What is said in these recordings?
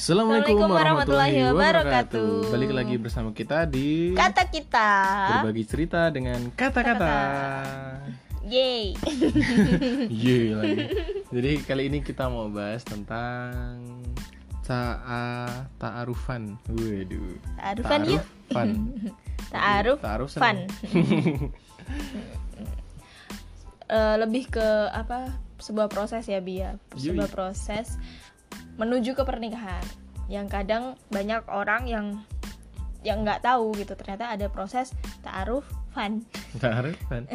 Assalamualaikum Assalamualaikum warahmatullahi warahmatullahi wabarakatuh. wabarakatuh. Balik lagi bersama kita di Kata kita. berbagi cerita dengan kata-kata. Yeay. Ye lagi. Jadi kali ini kita mau bahas tentang ta'a ta'arufan. Waduh. Ta'arufan yuk. Ta'arufan. Ta'aruf Ta'aruf fun. seneng. Eh, lebih ke apa? Sebuah proses ya Bia. Yui. Sebuah proses menuju ke pernikahan. Yang kadang banyak orang yang yang nggak tahu gitu ternyata ada proses ta'aruf fun. Ta'arufan.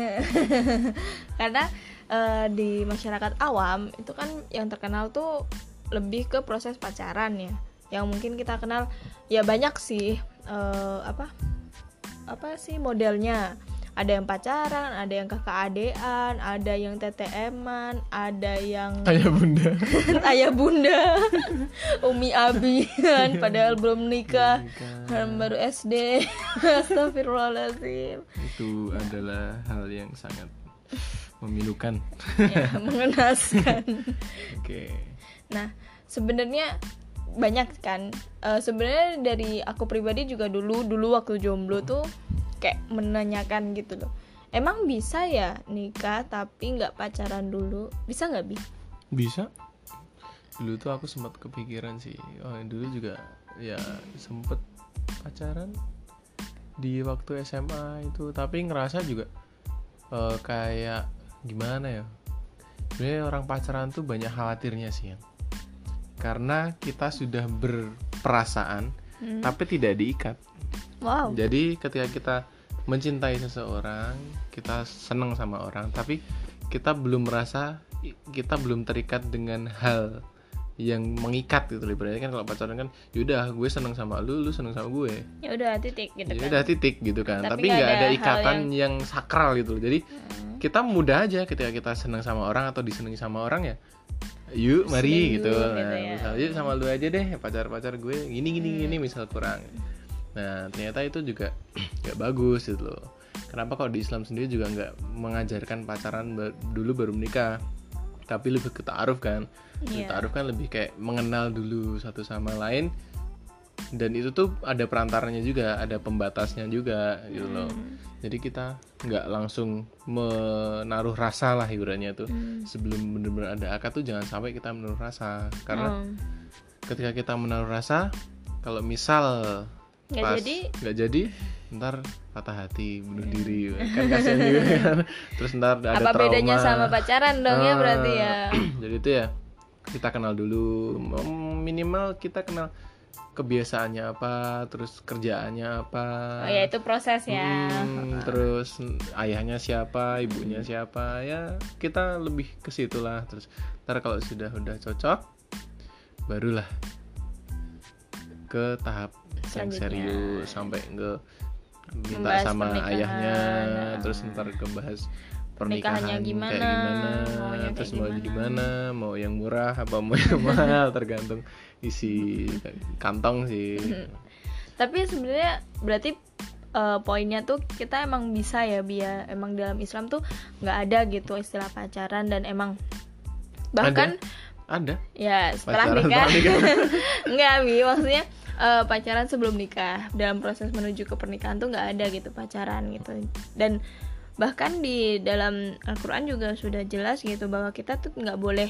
karena eh, di masyarakat awam itu kan yang terkenal tuh lebih ke proses pacaran ya yang mungkin kita kenal ya banyak sih eh, apa apa sih modelnya ada yang pacaran ada yang kakak adean ada yang TTM-an ada yang Ayah bunda. ayah bunda umi abian padahal belum nikah Nikah. baru SD Astagfirullahaladzim Itu adalah hal yang sangat memilukan. ya, mengenaskan Oke. Nah, sebenarnya banyak kan. Eh, sebenarnya dari aku pribadi juga dulu dulu waktu jomblo tuh kayak menanyakan gitu loh. Emang bisa ya nikah tapi nggak pacaran dulu? Bisa nggak bi? Bisa. Dulu tuh aku sempat kepikiran sih. Oh, dulu juga ya sempet pacaran di waktu SMA itu, tapi ngerasa juga eh, kayak gimana ya? Sebenarnya orang pacaran tuh banyak khawatirnya sih ya. Karena kita sudah berperasaan Hmm. tapi tidak diikat. Wow. Jadi ketika kita mencintai seseorang, kita senang sama orang, tapi kita belum merasa kita belum terikat dengan hal yang mengikat gitu. Berarti kan kalau pacaran kan yaudah gue seneng sama lu, lu seneng sama gue. Ya udah titik gitu Ya kan. udah titik gitu kan. Tapi Tapi nggak ada ikatan yang... sakral gitu. Jadi Hmm. kita mudah aja ketika kita seneng sama orang atau disenangi sama orang ya. Yuk mari gitu. gitu Nah, ya. misal yuk sama lu aja deh pacar-pacar gue gini gini Hmm. gini misal kurang. Nah ternyata itu juga nggak bagus gitu loh. Kenapa kalau di Islam sendiri juga nggak mengajarkan pacaran dulu baru menikah, tapi lebih ke ta'aruf kan. Iya. Ta'aruf kan lebih kayak mengenal dulu satu sama lain. Dan itu tuh ada perantaranya juga, ada pembatasnya juga gitu loh. Hmm. Jadi kita nggak langsung menaruh rasa lah hiburannya tuh. Hmm. Sebelum benar-benar ada akad tuh jangan sampai kita menaruh rasa. Karena Hmm. ketika kita menaruh rasa kalau misal Nggak jadi? nggak jadi ntar patah hati bunuh diri kan kasihan juga kan terus ntar ada Apa trauma bedanya sama pacaran dong ya Ah, berarti ya? jadi itu ya kita kenal dulu minimal kita kenal kebiasaannya apa terus kerjaannya apa Oh ya itu proses ya. Hmm, terus ayahnya siapa, ibunya Hmm. siapa ya kita lebih ke situ lah terus ntar kalau sudah udah cocok barulah ke tahap yang serius sampai ke minta Membahas sama ayahnya Nah. terus ntar ke bahas Pernikahannya pernikahan gimana, kayak gimana? maunya terus kayak mau gimana. gimana mau yang murah apa mau yang mahal tergantung isi kantong sih. Tapi sebenarnya berarti eh, poinnya tuh kita emang bisa ya Bia? Emang dalam Islam tuh nggak ada gitu istilah pacaran dan emang bahkan ada? Ya setelah Pacaran nikah. nggak Bi maksudnya eh, pacaran sebelum nikah. Dalam proses menuju ke pernikahan tuh nggak ada gitu pacaran gitu. Dan bahkan di dalam Al-Quran juga sudah jelas gitu bahwa kita tuh nggak boleh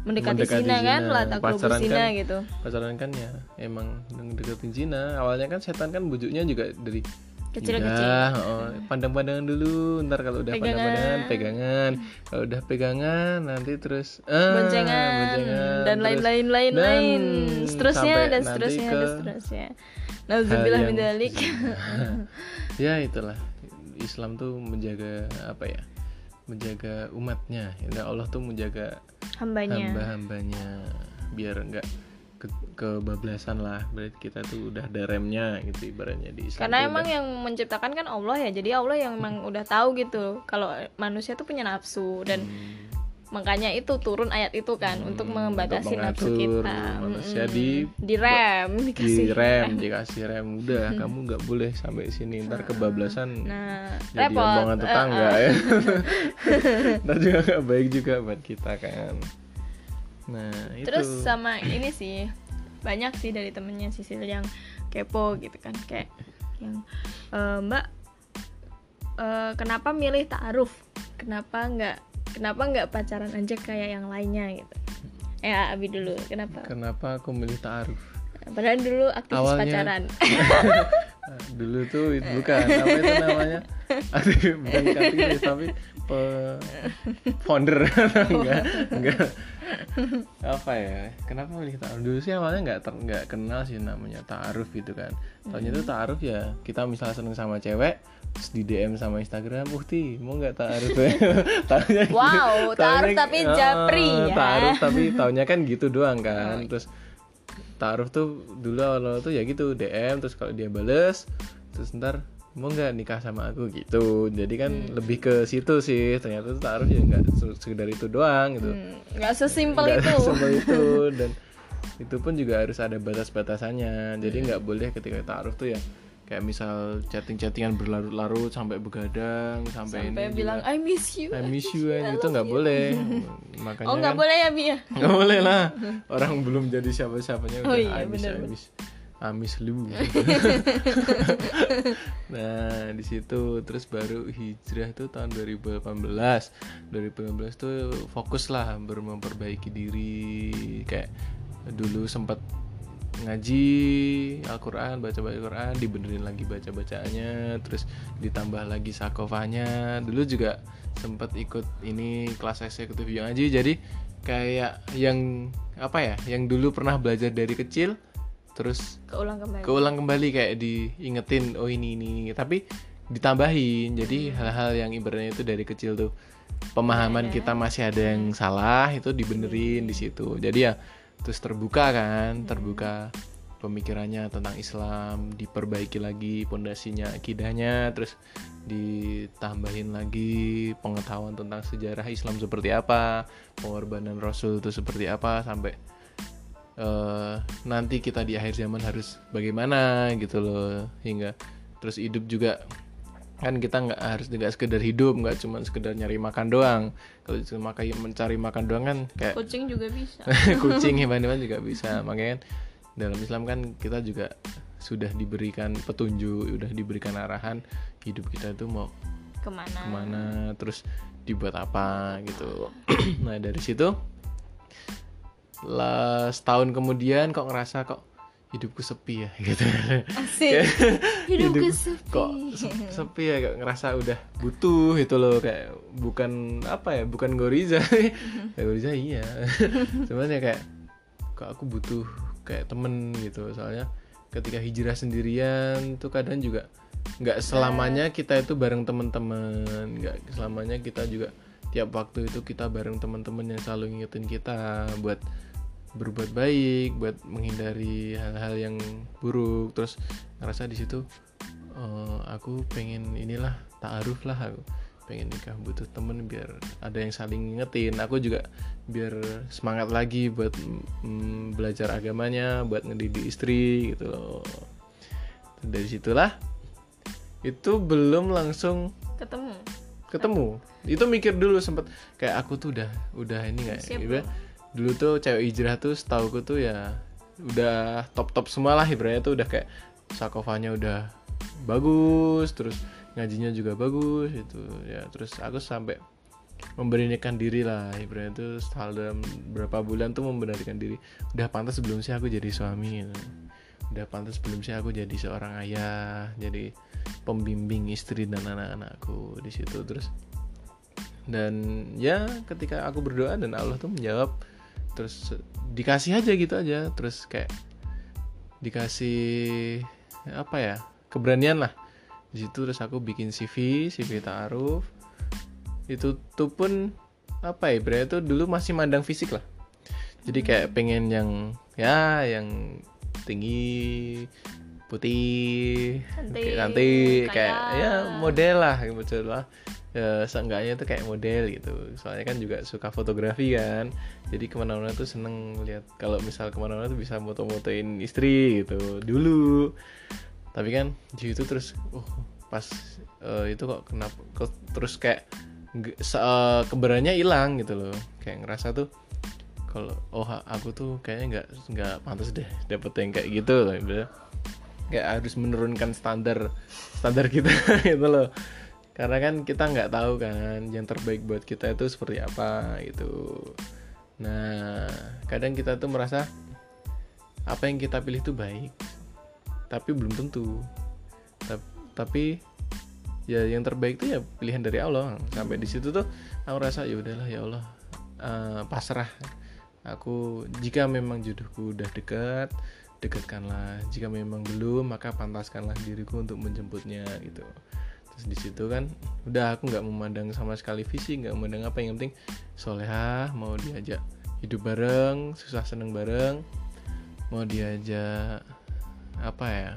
mendekati, Mendekati zina kan zina. lah takut Pacaran zina kan- gitu. pacaran kan ya emang deketin zina. Awalnya kan setan kan bujuknya juga dari Kecil-kecil. Udah, oh, pandang-pandangan dulu. Ntar kalau udah Pegangan. pandang-pandangan pegangan. Kalau udah pegangan nanti terus ah, boncengan. boncengan, dan lain-lain lain dan lain seterusnya dan seterusnya dan seterusnya. Nauzubillah min dzalik. ya itulah. Islam tuh menjaga apa ya menjaga umatnya. Ya Allah tuh menjaga hambanya. hamba-hambanya. Biar enggak ke kebablasan lah. Berarti kita tuh udah ada remnya gitu ibaratnya di Islam karena emang udah- yang menciptakan kan Allah ya. Jadi Allah yang emang udah tahu gitu kalau manusia tuh punya nafsu. Dan Hmm, makanya itu turun ayat itu kan untuk Hmm, membatasi untuk nafsu kita. manusia Mm-mm. di- direm dikasih di rem dikasih rem. Udah kamu nggak boleh sampai sini. Ntar kebablasan nah jadi repot. omongan Eh, tetangga eh. ya. Ntar juga nggak baik juga buat kita kan nah itu. Terus sama ini sih banyak sih dari temennya Sisil yang kepo gitu kan kayak yang "Eh, Mbak eh, kenapa milih taaruf? Kenapa nggak kenapa nggak pacaran aja kayak yang lainnya? gitu. Ya Abi dulu kenapa? Kenapa aku milih taaruf? Padahal dulu aktivis Awalnya- pacaran. Dulu tuh itu bukan apa itu namanya? Aktif- bukan aktivis tapi pe founder. Enggak enggak apa ya? Kenapa milih taaruf? Dulu sih awalnya nggak ter- nggak kenal sih namanya taaruf gitu kan. Taunya tuh taaruf ya kita misalnya seneng sama cewek terus di DM sama Instagram Uhti mau nggak taaruf? Taunya gitu. Wow, taaruf Taunya- tapi Ah, japri ya. taaruf tapi taunya kan gitu doang kan. Terus taruh tuh dulu awal-awal tuh ya gitu DM terus kalau dia bales terus ntar mau nggak nikah sama aku gitu. Jadi kan Hmm. lebih ke situ sih. Ternyata tuh taruh ya nggak se- sekedar itu doang gitu. Hmm, nggak sesimpel Nggak itu. sesimpel itu. Dan itu pun juga harus ada batas-batasannya. Jadi Hmm. nggak boleh ketika taruh tuh ya kayak misal chatting-chattingan berlarut-larut sampai begadang sampai, sampai ini bilang juga, I miss you. I miss you and itu nggak boleh. Makanya oh nggak kan- boleh ya Bi ya? Nggak boleh lah. Orang belum jadi siapa-siapanya Oh udah iya, amis benar, amis lu nah di situ terus baru hijrah tuh tahun 2018 2018 tuh fokus lah baru memperbaiki diri. Kayak dulu sempat ngaji Al-Quran baca-baca Al-Quran dibenerin lagi baca-bacaannya terus ditambah lagi sakofanya dulu juga sempat ikut ini kelas eksekutif yang ngaji. Jadi kayak yang apa ya yang dulu pernah belajar dari kecil terus keulang kembali. keulang kembali kayak diingetin oh ini ini, ini. tapi ditambahin. Jadi hal-hal yang ibaratnya itu dari kecil tuh pemahaman kita masih ada yang salah itu dibenerin di situ. Jadi ya terus terbuka kan terbuka pemikirannya tentang Islam diperbaiki lagi pondasinya akidahnya terus ditambahin lagi pengetahuan tentang sejarah Islam seperti apa pengorbanan Rasul itu seperti apa sampai eh, nanti kita di akhir zaman harus bagaimana gitu loh hingga terus hidup juga. Kan kita nggak harus nggak sekedar hidup nggak cuma sekedar nyari makan doang. Kalau cuma kayak mencari makan doang kan kayak kucing juga bisa. Kucing hewan-hewan juga bisa. Makanya kan dalam Islam kan kita juga sudah diberikan petunjuk sudah diberikan arahan hidup kita itu mau ke mana? ke mana terus dibuat apa gitu. Nah dari situ lah setahun kemudian kok ngerasa kok hidupku sepi ya gitu. Asik. Hidupku Hidup- sepi. kok se- sepi ya kok ngerasa udah butuh itu loh kayak bukan apa ya bukan Goriza. Ya Goriza iya. Cuman ya kayak kok aku butuh kayak temen gitu. Soalnya ketika hijrah sendirian tuh kadang juga nggak selamanya kita itu bareng teman-teman nggak selamanya kita juga tiap waktu itu kita bareng teman-teman yang selalu ngingetin kita buat berbuat baik buat menghindari hal-hal yang buruk. Terus ngerasa di situ eh, aku pengen inilah taaruf lah aku. Pengen nikah butuh temen biar ada yang saling ngingetin. Aku juga biar semangat lagi buat mm, belajar agamanya buat ngedidik istri gitu loh. Dari situlah itu belum langsung ketemu? ketemu. Itu mikir dulu sempet kayak aku tuh udah udah ini nggak ibarat dulu tuh cewek hijrah tuh setauku tuh ya udah top top semua lah ibaratnya tuh udah kayak sakofanya udah bagus terus ngajinya juga bagus itu ya terus aku sampai memberanikan diri lah ibaratnya tuh setelah dalam berapa bulan tuh membenarkan diri. Udah pantas sebelum sih aku jadi suami gitu. udah pantas belum sih aku jadi seorang ayah jadi pembimbing istri dan anak-anakku di situ. Terus dan ya ketika aku berdoa dan Allah tuh menjawab terus dikasih aja gitu aja terus kayak dikasih apa ya keberanian lah. Di situ terus aku bikin CV CV taaruf itu tuh pun apa ya berarti tuh dulu masih mandang fisik lah. Jadi kayak pengen yang ya yang tinggi putih Cantik, kayak cantik kayak ya model lah gitu lah ya seenggaknya tuh kayak model gitu. Soalnya kan juga suka fotografi kan. Jadi ke mana-mana tuh seneng lihat kalau misal ke mana-mana tuh bisa moto-motoin istri gitu dulu. Tapi kan di situ terus oh pas eh, itu kok kenapa kok terus kayak se- keberaniannya hilang gitu loh. Kayak ngerasa tuh kalau oh aku tuh kayaknya nggak nggak pantas deh dapet yang kayak gitu loh kayak harus menurunkan standar standar kita gitu loh karena kan kita nggak tahu kan yang terbaik buat kita itu seperti apa gitu. Nah kadang kita tuh merasa apa yang kita pilih itu baik tapi belum tentu. Tapi ya yang terbaik itu ya pilihan dari Allah. Sampai di situ tuh aku rasa ya udahlah ya Allah uh, pasrah. Aku jika memang jodohku udah dekat dekatkanlah. Jika memang belum maka pantaskanlah diriku untuk menjemputnya gitu di situ kan. Udah aku nggak memandang sama sekali visi nggak memandang apa. Yang penting solehah mau diajak hidup bareng susah seneng bareng. Mau diajak apa ya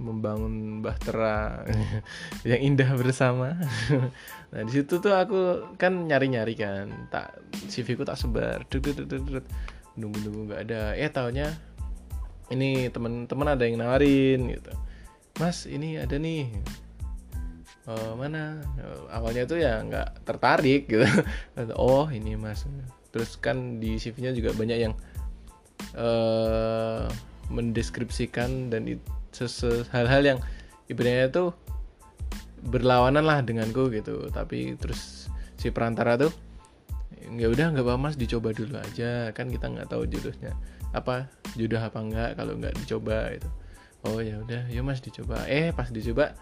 membangun bahtera yang indah bersama. nah di situ tuh aku kan nyari-nyari kan, tak CV ku tak sebar, nunggu-nunggu nggak ada. Eh taunya ini teman-teman ada yang nawarin gitu, Mas ini ada nih. Oh, mana? Awalnya tuh ya nggak tertarik gitu. Oh ini mas. Terus kan di CV-nya juga banyak yang uh, mendeskripsikan dan hal-hal yang ibaratnya itu berlawanan lah denganku gitu. Tapi terus si perantara tuh ya udah nggak apa mas dicoba dulu aja. Kan kita nggak tahu jodohnya apa jodoh apa enggak kalau nggak dicoba itu oh ya udah yuk mas dicoba. Eh pas dicoba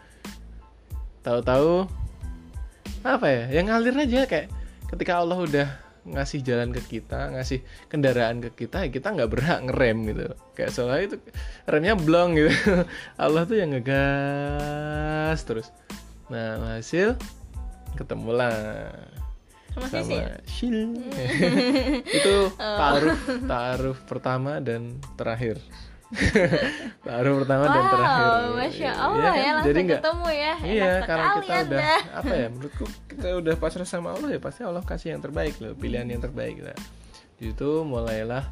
tahu-tahu apa ya yang ngalir aja kayak ketika Allah udah ngasih jalan ke kita ngasih kendaraan ke kita ya kita nggak berhak ngerem gitu. Kayak soalnya itu remnya blong gitu. Allah tuh yang ngegas terus. Nah hasil ketemulah. Sama, sama Shil. Itu taruh taruh pertama dan terakhir baru pertama wow, dan terakhir. Masya allah ya, kan? ya langsung jadi gak, ketemu ya. Iya karena kita anda. udah apa ya menurutku kita udah pasrah sama allah ya pasti allah kasih yang terbaik loh pilihan yang terbaik lah. Itu mulailah.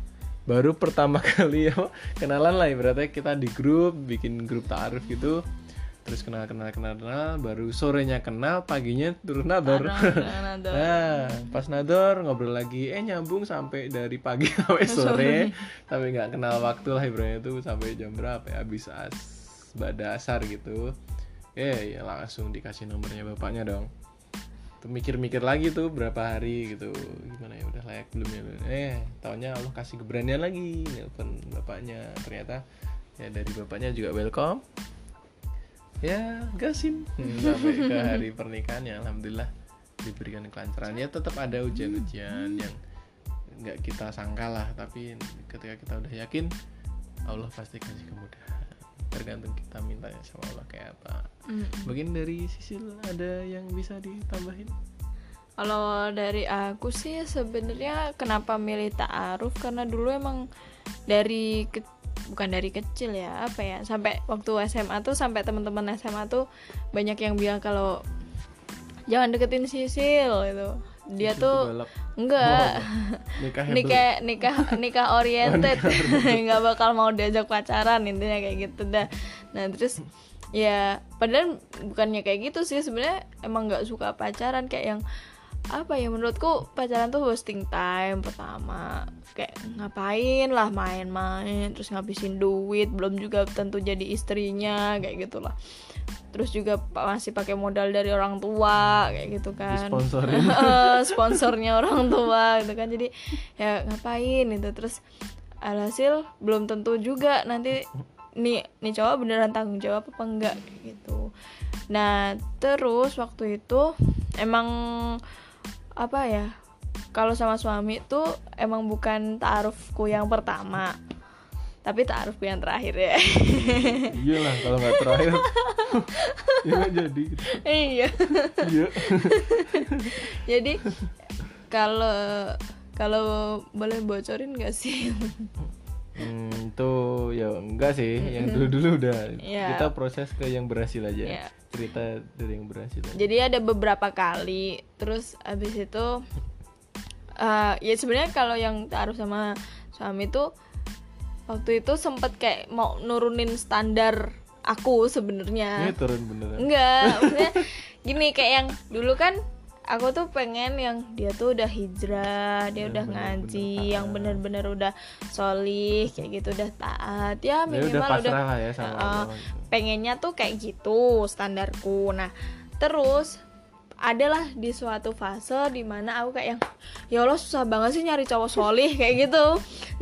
Baru pertama kali ya kenalan lah ibaratnya kita di grup bikin grup taaruf gitu terus kenal kenal kenal kenal baru sorenya kenal paginya turun nador. Nah pas nador ngobrol lagi eh nyambung sampai dari pagi sampai sore. tapi nggak kenal waktu lah ibaratnya itu sampai jam berapa ya habis as badasar gitu. Eh ya langsung dikasih nomornya bapaknya dong. Tuh mikir-mikir lagi tuh berapa hari gitu. Gimana ya udah layak belum ya? Eh tahunya Allah kasih keberanian lagi nelpon bapaknya. Ternyata ya dari bapaknya juga welcome ya gasim hmm, sampai ke hari pernikahannya alhamdulillah diberikan kelancaran. Ya tetap ada ujian-ujian yang nggak kita sangka lah tapi ketika kita udah yakin Allah pasti kasih kemudahan. Tergantung kita minta ya sama Allah kayak apa. Mm. mungkin dari Sisil ada yang bisa ditambahin? Kalau dari aku sih sebenarnya kenapa milih ta'aruf? Karena dulu emang dari ke bukan dari kecil ya apa ya sampai waktu SMA tuh sampai teman-teman SMA tuh banyak yang bilang kalau jangan deketin Sisil itu dia Sisil tuh enggak. Oh, nikah nikah nikah nikah oriented. nggak bakal mau diajak pacaran intinya kayak gitu dah. Nah terus ya padahal bukannya kayak gitu sih sebenarnya emang nggak suka pacaran kayak yang apa ya menurutku pacaran tuh hosting time pertama. Kayak ngapain lah main-main terus ngabisin duit belum juga tentu jadi istrinya kayak gitulah. Terus juga masih pakai modal dari orang tua kayak gitu kan. Sponsornya orang tua gitu kan. Jadi ya ngapain itu terus alhasil belum tentu juga nanti nih nih cowok beneran tanggung jawab apa enggak gitu. Nah terus waktu itu emang apa ya kalau sama suami tuh emang bukan taarufku yang pertama tapi taarufku yang terakhir ya. Iyalah kalau nggak terakhir. Ya gak jadi. Iya. Iya. Jadi kalau kalau boleh bocorin gak sih? Hmm, itu ya enggak sih, yang dulu-dulu udah. Yeah. kita proses ke yang berhasil aja. Yeah. Cerita dari yang berhasil. Aja. Jadi ada beberapa kali, terus abis itu uh, ya sebenarnya kalau yang taruh sama suami tuh waktu itu sempet kayak mau nurunin standar aku sebenarnya. Ini turun beneran. Enggak, maksudnya gini kayak yang dulu kan aku tuh pengen yang dia tuh udah hijrah dia Yang udah bener-bener ngaji taat. yang bener-bener udah solih kayak gitu udah taat. Ya Ya minimal udah udah, lah ya sama uh, Allah. Pengennya tuh kayak gitu standarku. Nah terus adalah di suatu fase di mana aku kayak yang ya Allah susah banget sih nyari cowok solih kayak gitu.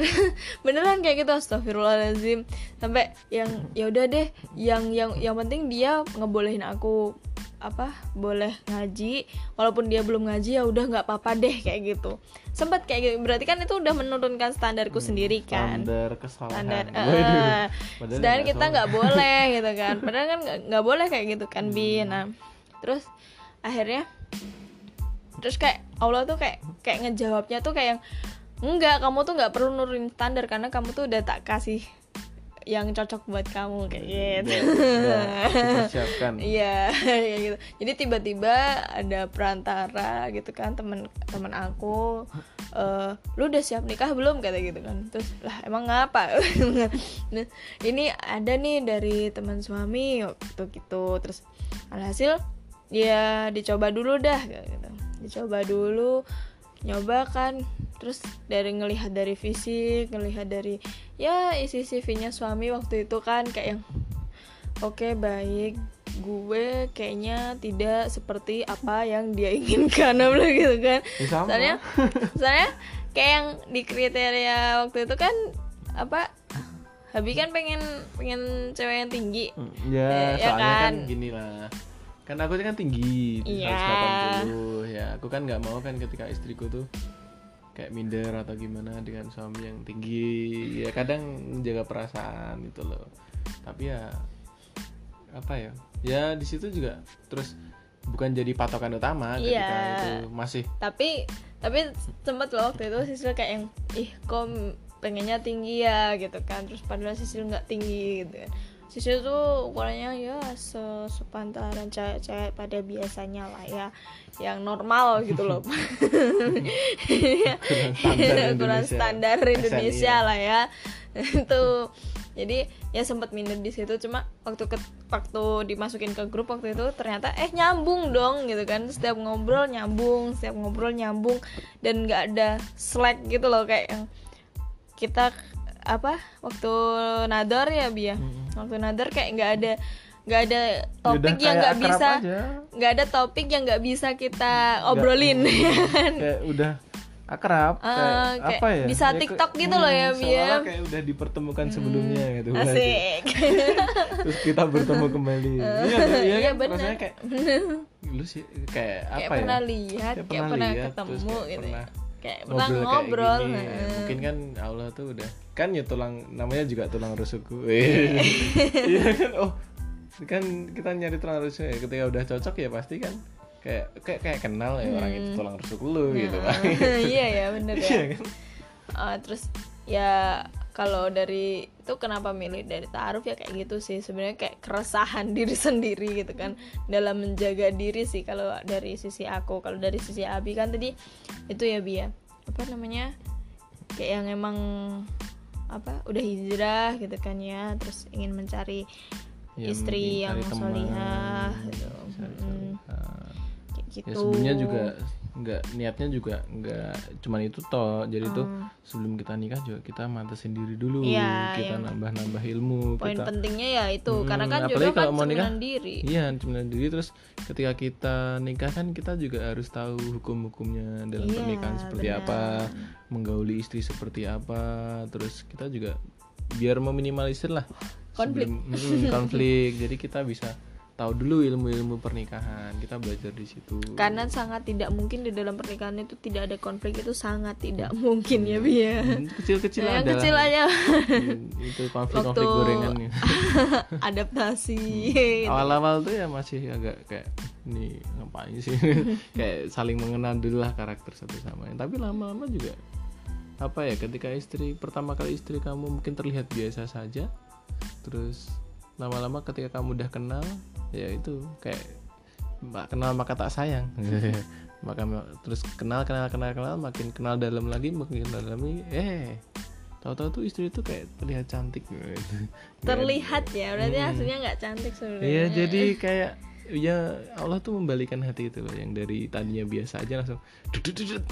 Beneran kayak gitu astagfirullahaladzim. Sampai yang ya udah deh yang yang yang penting dia ngebolehin aku apa boleh ngaji. Walaupun dia belum ngaji ya udah nggak apa-apa deh kayak gitu. Sempat kayak gitu. Berarti kan itu udah menurunkan standarku sendiri kan. standar kesalahan. standar eh, Padahal sedangkan nggak kita nggak boleh gitu kan. Padahal kan nggak- boleh kayak gitu kan bi. Hmm. nah terus akhirnya terus kayak Allah tuh kayak kayak ngejawabnya tuh kayak yang enggak kamu tuh nggak perlu nurunin standar karena kamu tuh udah tak kasih yang cocok buat kamu kayak gitu Udah- udah dipersiapkan Iya, kayak gitu. Jadi tiba-tiba ada perantara gitu kan temen temen aku, eh lu udah siap nikah belum kata gitu kan. Terus lah emang ngapa? Nah, ini ada nih dari teman suami gitu gitu. Terus alhasil ya dicoba dulu dah gitu. Dicoba dulu nyoba kan terus dari ngelihat dari fisik ngelihat dari ya isi CV-nya suami waktu itu kan kayak yang Oke baik gue kayaknya tidak seperti apa yang dia inginkan apa gitu kan Ya, sama. soalnya soalnya kayak yang di kriteria waktu itu kan apa Habi kan pengen pengen cewek yang tinggi Hmm, ya, Eh, ya soalnya kan? kan? gini lah kan aku kan tinggi Iya. 180 ya aku kan nggak mau kan ketika istriku tuh kayak minder atau gimana dengan suami yang tinggi. Ya kadang menjaga perasaan gitu loh. Tapi ya apa ya? Ya di situ juga terus bukan jadi patokan utama ketika Iya. itu masih tapi tapi sempet loh waktu itu Sisil kayak yang ih kok pengennya tinggi ya gitu kan. Terus padahal Sisil nggak tinggi gitu kan Sisil tuh ukurannya ya se sepantaran cewek-cewek pada biasanya lah ya yang normal gitu loh. Standar ukuran Indonesia. standar Indonesia ya. lah ya. Itu jadi ya sempat minder di situ. Cuma waktu ke waktu dimasukin ke grup waktu itu ternyata eh nyambung dong gitu kan. Setiap ngobrol nyambung setiap ngobrol nyambung. Dan nggak ada slack gitu loh kayak yang kita apa waktu nador ya Bia waktu nador kayak nggak ada nggak ada topik udah yang kayak nggak bisa nggak ada topik yang nggak bisa kita obrolin kayak udah akrab Ah, kayak, kayak apa ya? bisa Ya, TikTok ke- gitu loh ya, hmm, Bi, ya. seolah kayak udah dipertemukan sebelumnya gitu asik. Terus kita bertemu kembali. Iya iya iya, kan? bener. rasanya kayak lu sih kayak apa kayak ya? pernah lihat Kayak kayak pernah pernah lihat, ketemu terus kayak gitu pernah kayak pernah ngobrol, ngobrol. kayak gini. heeh. mungkin kan Allah tuh udah kan ya tulang namanya juga tulang rusukku. Iya. Kan? Oh kan kita nyari tulang rusuk ya. Ketika udah cocok ya pasti kan kayak kayak kayak kenal ya orang itu tulang rusuk lu gitu. Kan iya ya bener Iya ya. kan? Ah, terus ya kalau dari itu kenapa milih dari taaruf ya kayak gitu sih. Sebenarnya kayak keresahan diri sendiri gitu kan. Dalam menjaga diri sih kalau dari sisi aku. Kalau dari sisi Abi kan tadi itu ya Bia apa namanya? Kayak yang emang apa udah hijrah gitu kan ya. Terus ingin mencari Ya, istri yang solihah gitu. cari Mm, kayak gitu. ya sebenarnya juga nggak niatnya juga nggak cuman itu toh jadi tuh Hmm. sebelum kita nikah juga kita mantesin diri dulu Iya, kita yang- nambah-nambah ilmu poin kita pentingnya ya itu Hmm, karena kan jodoh kan kalau mau nikah, diri Iya, cemilan diri terus ketika kita nikah kan kita juga harus tahu hukum-hukumnya dalam Iya, pernikahan seperti benar. apa, menggauli istri seperti apa, terus kita juga biar meminimalisir lah Konflik. sebelum- mm, konflik. Jadi kita bisa tahu dulu ilmu-ilmu pernikahan, kita belajar di situ. karena sangat tidak mungkin di dalam pernikahan itu tidak ada konflik itu sangat tidak mungkin ya Bia Hmm, kecil-kecil Nah, yang ada kecil aja itu konflik-konflik Waktu- gorengan nih. adaptasi Hmm. awal-awal tuh ya masih agak kayak nih ngapain sih kayak saling mengenal dulu lah karakter satu sama lain tapi lama-lama juga apa ya ketika istri pertama kali istri kamu mungkin terlihat biasa saja terus lama-lama ketika kamu udah kenal ya itu kayak mbak kenal maka tak sayang maka terus kenal kenal kenal kenal makin kenal dalam lagi makin kenal dalam lagi eh tahu-tahu tuh istri itu kayak terlihat cantik gitu. terlihat ya berarti Hmm. aslinya nggak cantik sebenarnya Iya jadi kayak ya Allah tuh membalikan hati itu loh yang dari tadinya biasa aja langsung dudut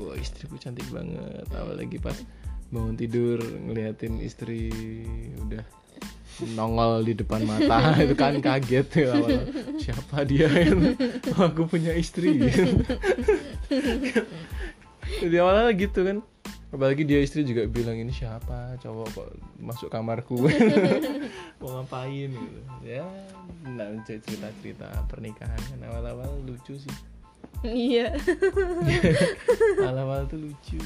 wah istriku cantik banget apalagi pas bangun tidur ngeliatin istri udah nongol di depan mata itu kan kaget ya awalnya. Siapa dia? Oh, aku punya istri. Jadi awalnya gitu kan. Apalagi dia istri juga bilang ini siapa? Cowok kok masuk kamarku mau ngapain gitu. Ya nah cerita cerita pernikahan kan. Awal awal lucu sih. Iya. Awal awal tuh lucu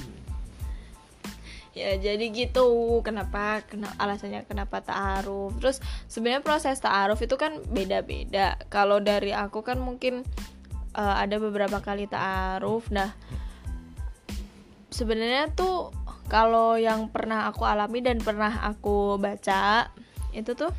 ya jadi gitu. Kenapa kenapa alasannya kenapa taaruf terus sebenarnya proses taaruf itu kan beda-beda. Kalau dari aku kan mungkin uh, ada beberapa kali taaruf nah sebenarnya tuh kalau yang pernah aku alami dan pernah aku baca itu tuh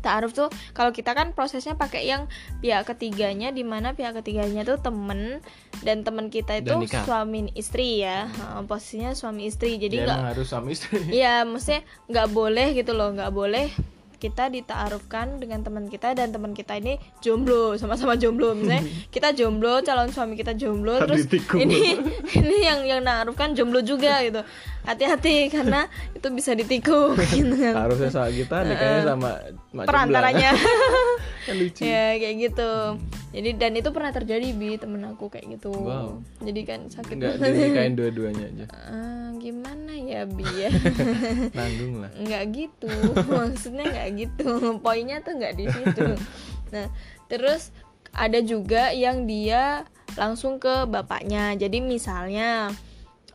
ta'aruf tuh kalau kita kan prosesnya pakai yang pihak ketiganya di mana pihak ketiganya tuh temen dan temen kita itu suami istri ya. Posisinya suami istri. Jadi nggak harus suami istri. Iya maksudnya nggak boleh gitu loh. Nggak boleh kita ditaarufkan dengan teman kita dan teman kita ini jomblo sama-sama jomblo. Misalnya kita jomblo calon suami kita jomblo terus ini ini yang yang naarufkan jomblo juga gitu hati-hati karena itu bisa ditikung gitu kan. harusnya sama kita nikahnya sama perantaranya. Ya kayak gitu. Jadi dan itu pernah terjadi bi temen aku kayak gitu. Wow. jadi kan sakit. Nggak dinikahin dua-duanya aja. Uh, gimana ya bi ya? Nanggung lah. Nggak gitu. Maksudnya nggak gitu. Poinnya tuh nggak di situ. Nah terus ada juga yang dia langsung ke bapaknya. Jadi misalnya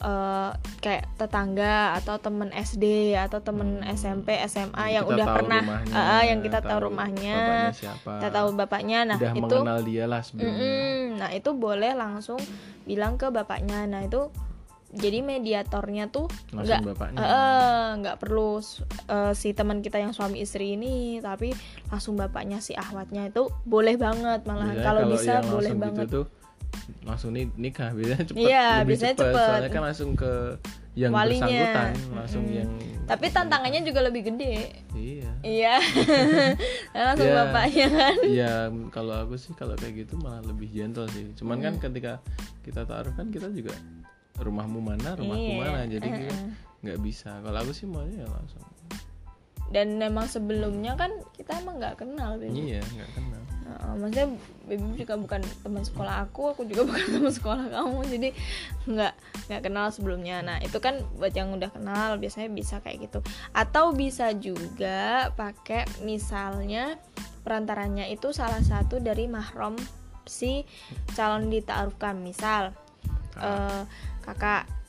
uh, kayak tetangga atau temen SD atau temen SMP SMA yang, yang udah pernah rumahnya, uh, yang kita tahu, tahu rumahnya kita tahu bapaknya. Nah udah itu mengenal dia lah sebelumnya. Mm -mm, nah itu boleh langsung bilang ke bapaknya. Nah itu jadi mediatornya tuh nggak nggak uh, perlu uh, si teman kita yang suami istri ini tapi langsung bapaknya si ahwatnya itu boleh banget malah kalau bisa boleh gitu banget. tuh langsung nih nikah biasanya cepet iya, lebih biasanya cepet. cepet soalnya kan langsung ke yang Walinya. bersangkutan langsung hmm. yang tapi tantangannya juga lebih gede iya iya langsung ya, bapaknya kan iya kalau aku sih kalau kayak gitu malah lebih gentle sih cuman kan hmm. kan ketika kita taruh kan kita juga rumahmu mana rumahku iya. mana jadi uh -uh. nggak bisa kalau aku sih maunya ya langsung dan memang sebelumnya kan kita emang nggak kenal baby. iya nggak kenal. Nah, maksudnya baby juga bukan teman sekolah aku aku juga bukan teman sekolah kamu jadi nggak nggak kenal sebelumnya. Nah itu kan buat yang udah kenal biasanya bisa kayak gitu. Atau bisa juga pakai misalnya perantaranya itu salah satu dari mahram si calon ditaarufkan misal ah. uh, kakak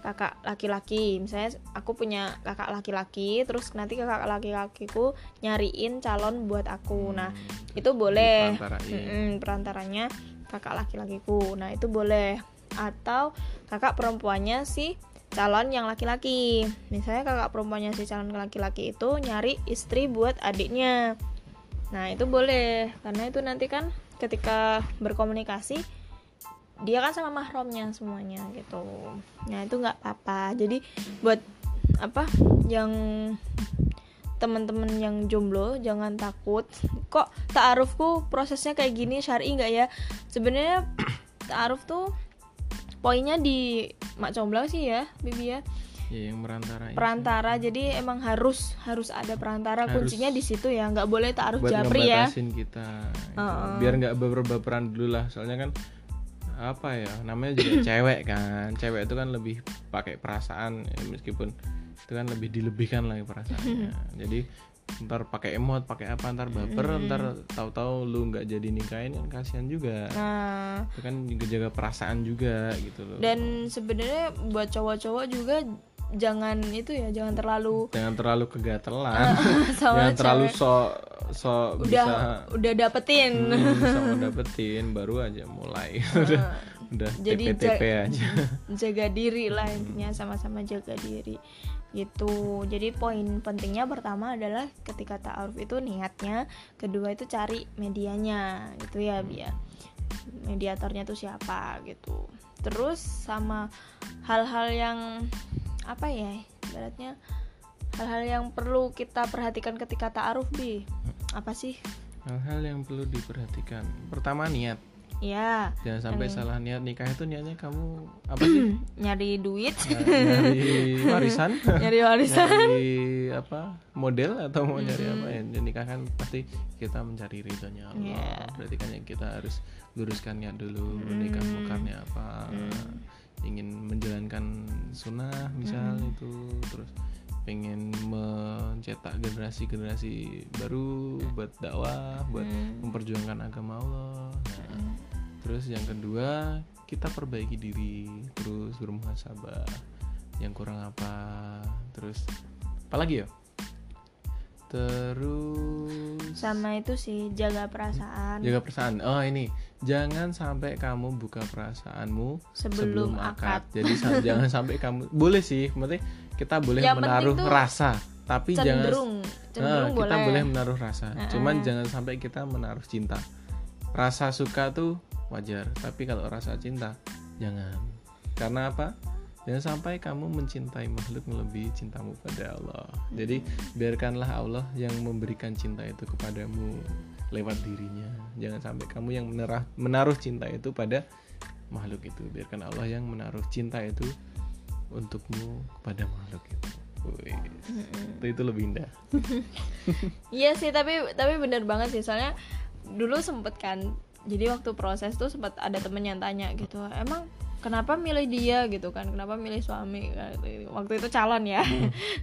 kakak laki-laki. Misalnya aku punya kakak laki-laki terus nanti kakak laki-lakiku nyariin calon buat aku. Nah itu boleh. Mm perantaranya kakak laki-lakiku. Nah itu boleh. Atau kakak perempuannya si calon yang laki-laki. Misalnya kakak perempuannya si calon laki-laki itu nyari istri buat adiknya. Nah itu boleh. Karena itu nanti kan ketika berkomunikasi dia kan sama mahramnya semuanya gitu. Nah itu nggak apa-apa. Jadi buat apa yang teman-teman yang jomblo jangan takut. Kok taarufku prosesnya kayak gini syari nggak ya? Sebenarnya taaruf tuh poinnya di mak comblang sih ya bibi ya? Ya, yang merantara perantara itu. jadi emang harus harus ada perantara. Harus. Kuncinya di situ ya. Nggak boleh taaruf japri ya. kita uh -uh. biar nggak baper-baperan dulu lah. Soalnya kan apa ya namanya juga cewek kan. Cewek itu kan lebih pakai perasaan ya, meskipun itu kan lebih dilebihkan lagi perasaannya. Jadi ntar pakai emot pakai apa ntar baper hmm. ntar tahu-tahu lu nggak jadi nikahin kan kasihan juga. Nah. itu kan juga jaga perasaan juga gitu loh. Dan sebenarnya buat cowok-cowok juga jangan itu ya jangan terlalu jangan terlalu kegatelan. Jangan terlalu so so udah bisa udah dapetin. Hmm, sama dapetin baru aja mulai. Udah udah jadi TP-TP aja. jaga diri lah intinya sama-sama jaga diri gitu. Jadi poin pentingnya pertama adalah ketika ta'aruf itu niatnya kedua itu cari medianya gitu ya biar mediatornya tuh siapa gitu. Terus sama hal-hal yang apa ya ibaratnya hal-hal yang perlu kita perhatikan ketika ta'aruf bi apa sih? Hal-hal yang perlu diperhatikan. Pertama niat. Ya jangan sampai salah niat. Nikah itu niatnya kamu apa sih? Nyari duit. Ny- nyari warisan. Nyari warisan. Nyari apa? Model atau mau nyari apa? Ya Dan nikah kan pasti kita mencari ridhonya Allah. Iya. berarti kan yang kita harus luruskan niat dulu. Nikah bukannya apa? Ingin menjalankan sunnah misal itu. Terus pengen mencetak generasi-generasi baru buat dakwah buat memperjuangkan agama Allah. Nah, terus yang kedua kita perbaiki diri terus bermuhasabah. Yang kurang apa terus apalagi ya terus sama itu sih jaga perasaan. Jaga perasaan. Oh ini. Jangan sampai kamu buka perasaanmu Sebelum akad. jadi jangan sampai kamu boleh sih. Berarti kita boleh Yang penting menaruh rasa tapi jangan cenderung. Cenderung Nah, kita boleh. boleh menaruh rasa. Cuman jangan sampai kita menaruh cinta. Rasa suka tuh wajar tapi kalau rasa cinta jangan. Karena apa jangan sampai kamu mencintai makhluk melebihi cintamu pada Allah. Jadi biarkanlah Allah yang memberikan cinta itu kepadamu lewat dirinya. Jangan sampai kamu yang menerah, menaruh cinta itu pada makhluk itu. Biarkan Allah yang menaruh cinta itu untukmu kepada makhluk itu. Wih, itu, itu lebih indah. Iya sih, tapi tapi bener banget sih. Soalnya dulu sempet kan. Jadi waktu proses tuh sempet ada temen yang tanya gitu, emang kenapa milih dia gitu kan? Kenapa milih suami? Waktu itu calon ya.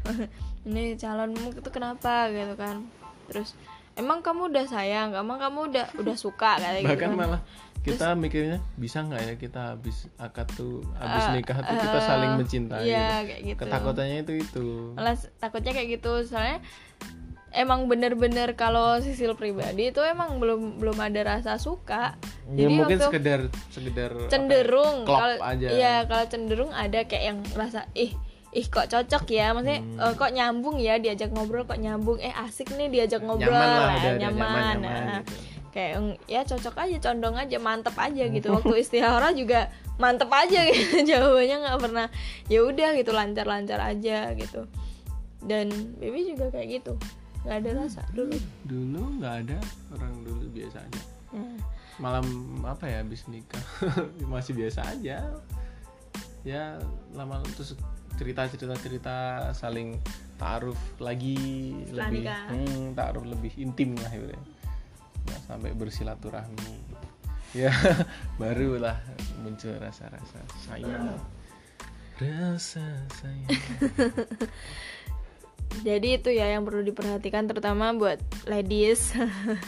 Ini calonmu itu kenapa gitu kan? Terus emang kamu udah sayang, emang kamu udah udah suka kayak gitu bahkan kan? malah kita mikirnya bisa nggak ya kita habis akad tuh habis nikah tuh kita saling mencintai Iya gitu. kayak gitu. ketakutannya itu itu malah takutnya kayak gitu soalnya emang bener-bener kalau sisil pribadi itu emang belum belum ada rasa suka. Ya jadi mungkin waktu sekedar sekedar ya, cenderung kalau iya kalau cenderung ada kayak yang rasa ih ih kok cocok ya? Maksudnya Hmm. eh, kok nyambung ya diajak ngobrol kok nyambung? Eh asik nih diajak ngobrol nyaman lah lah, udah, udah nyaman, nyaman, nyaman Nah, gitu. kayak mm, ya cocok aja condong aja mantep aja gitu. Waktu istikharah juga mantep aja gitu jawabannya nggak pernah ya udah gitu lancar-lancar aja gitu. Dan baby juga kayak gitu nggak ada rasa dulu. dulu nggak ada orang dulu biasa aja. Nah, malam apa ya habis nikah? Masih biasa aja. Ya lama terus cerita cerita cerita saling taaruf lagi Setelah lebih nikah. hmm, taaruf lebih intim lah ya nggak sampai bersilaturahmi. Ya barulah muncul rasa-rasa sayang. Rasa sayang jadi itu ya yang perlu diperhatikan terutama buat ladies.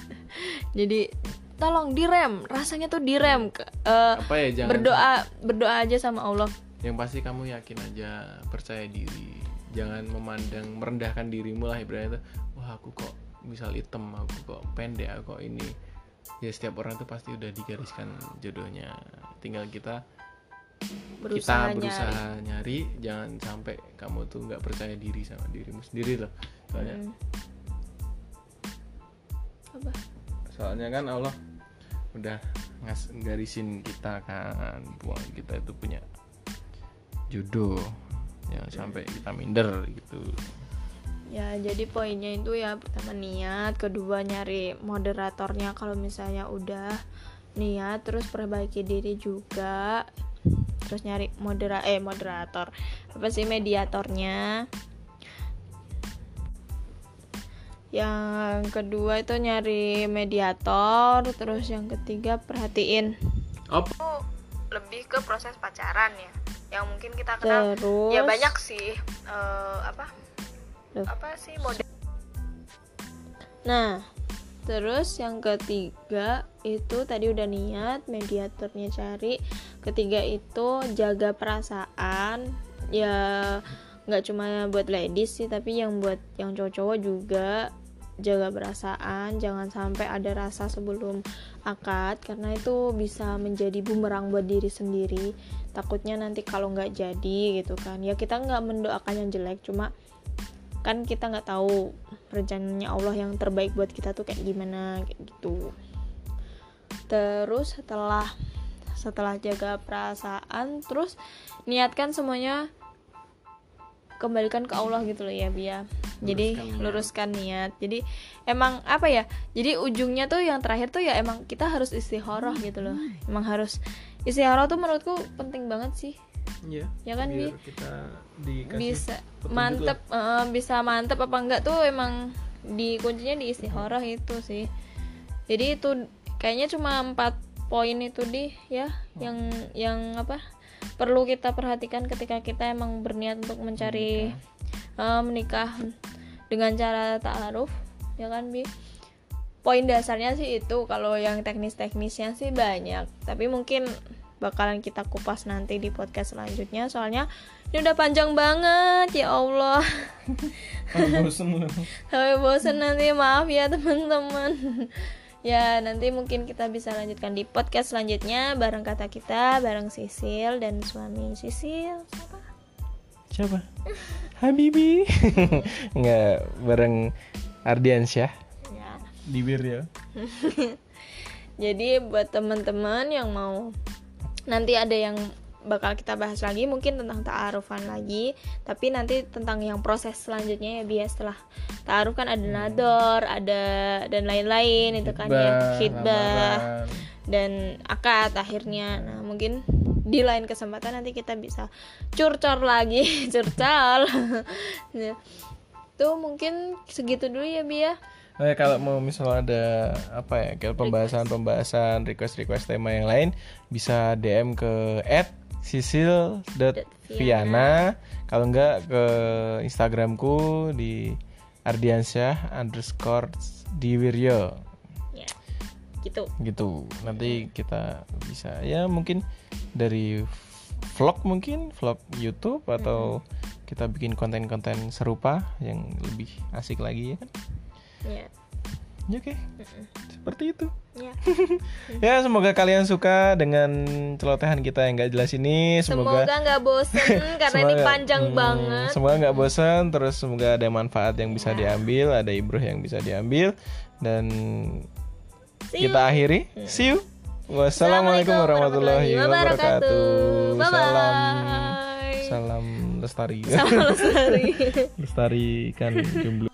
Jadi tolong direm rasanya tuh direm. Eh, apa ya jangan berdoa berdoa aja sama Allah. Yang pasti kamu yakin aja percaya diri. Jangan memandang merendahkan dirimu lah ibaratnya tuh, wah aku kok misal hitam aku kok pendek aku kok ini. Ya setiap orang tuh pasti udah digariskan jodohnya. Tinggal kita berusaha kita berusaha nyari. jangan sampai kamu tuh nggak percaya diri sama dirimu sendiri loh. Soalnya Hmm. apa? Soalnya kan Allah udah ngas garisin kita kan buang kita itu punya jodoh jangan sampai kita minder gitu. Ya, jadi poinnya itu ya pertama niat, kedua nyari moderatornya kalau misalnya udah niat, terus perbaiki diri juga, terus nyari modera eh moderator. Apa sih mediatornya. Yang kedua itu nyari mediator, terus yang ketiga perhatiin. Apa lebih ke proses pacaran ya, yang mungkin kita kenal. Terus? Ya banyak sih eh, apa? Loh. apa sih model Nah, terus yang ketiga itu tadi udah niat, mediatornya cari. Ketiga itu jaga perasaan. Ya nggak cuma buat ladies sih, tapi yang buat yang cowok-cowok juga jaga perasaan. Jangan sampai ada rasa sebelum akad karena itu bisa menjadi bumerang buat diri sendiri. Takutnya nanti kalau nggak jadi gitu kan. Ya kita nggak mendoakan yang jelek, cuma kan kita nggak tahu rencananya Allah yang terbaik buat kita tuh kayak gimana kayak gitu. Terus setelah setelah jaga perasaan terus niatkan semuanya kembalikan ke Allah gitu loh ya Bia. Jadi luruskan niat. jadi emang apa ya jadi ujungnya tuh yang terakhir tuh ya emang kita harus istikharah gitu loh. Emang harus istikharah tuh menurutku penting banget sih Iya. Ya kan, biar Bi? kita bisa mantep eh, bisa mantep apa enggak tuh emang di kuncinya di istikharah itu sih. Jadi itu kayaknya cuma empat poin itu di ya yang yang apa perlu kita perhatikan ketika kita emang berniat untuk mencari eh, menikah dengan cara ta'aruf ya kan bi poin dasarnya sih itu kalau yang teknis-teknisnya sih banyak. Tapi mungkin bakalan kita kupas nanti di podcast selanjutnya. Soalnya ini udah panjang banget ya Allah. Ah, bosen sampai bosen nanti maaf ya teman-teman. Ya nanti mungkin kita bisa lanjutkan di podcast selanjutnya bareng kata kita bareng Sisil dan suami Sisil. Siapa? Siapa? Habibi. Enggak, bareng Ardiansyah. Ya. Di Bir ya. jadi buat teman-teman yang mau nanti ada yang bakal kita bahas lagi mungkin tentang ta'arufan lagi. Tapi nanti tentang yang proses selanjutnya ya bias setelah ta'aruf kan ada nador ada dan lain-lain itu kan ya khidbah dan akad akhirnya. Nah mungkin di lain kesempatan nanti kita bisa curcor lagi curcol. Ya. tuh mungkin segitu dulu ya Bia Ya, kalau mau misal ada apa ya kayak pembahasan-pembahasan request-request tema yang lain bisa DM ke @sisil.viana kalau enggak ke Instagramku di ardiansyah underscore diwiryo. Ya gitu. Gitu. Nanti kita bisa ya mungkin dari vlog mungkin vlog YouTube atau kita bikin konten-konten serupa yang lebih asik lagi ya kan ya ya oke. Seperti itu. Ya ya semoga kalian suka dengan celotehan kita yang gak jelas ini. Semoga nggak bosen karena ini semoga- panjang hmm, banget. semoga nggak bosan terus semoga ada manfaat yang bisa diambil ada ibroh yang bisa diambil dan See you. kita akhiri see you. Wassalamualaikum warahmatullahi wabarakatuh. bye salam. Bye salam lestari. Salam lestari. Lestarikan jomblo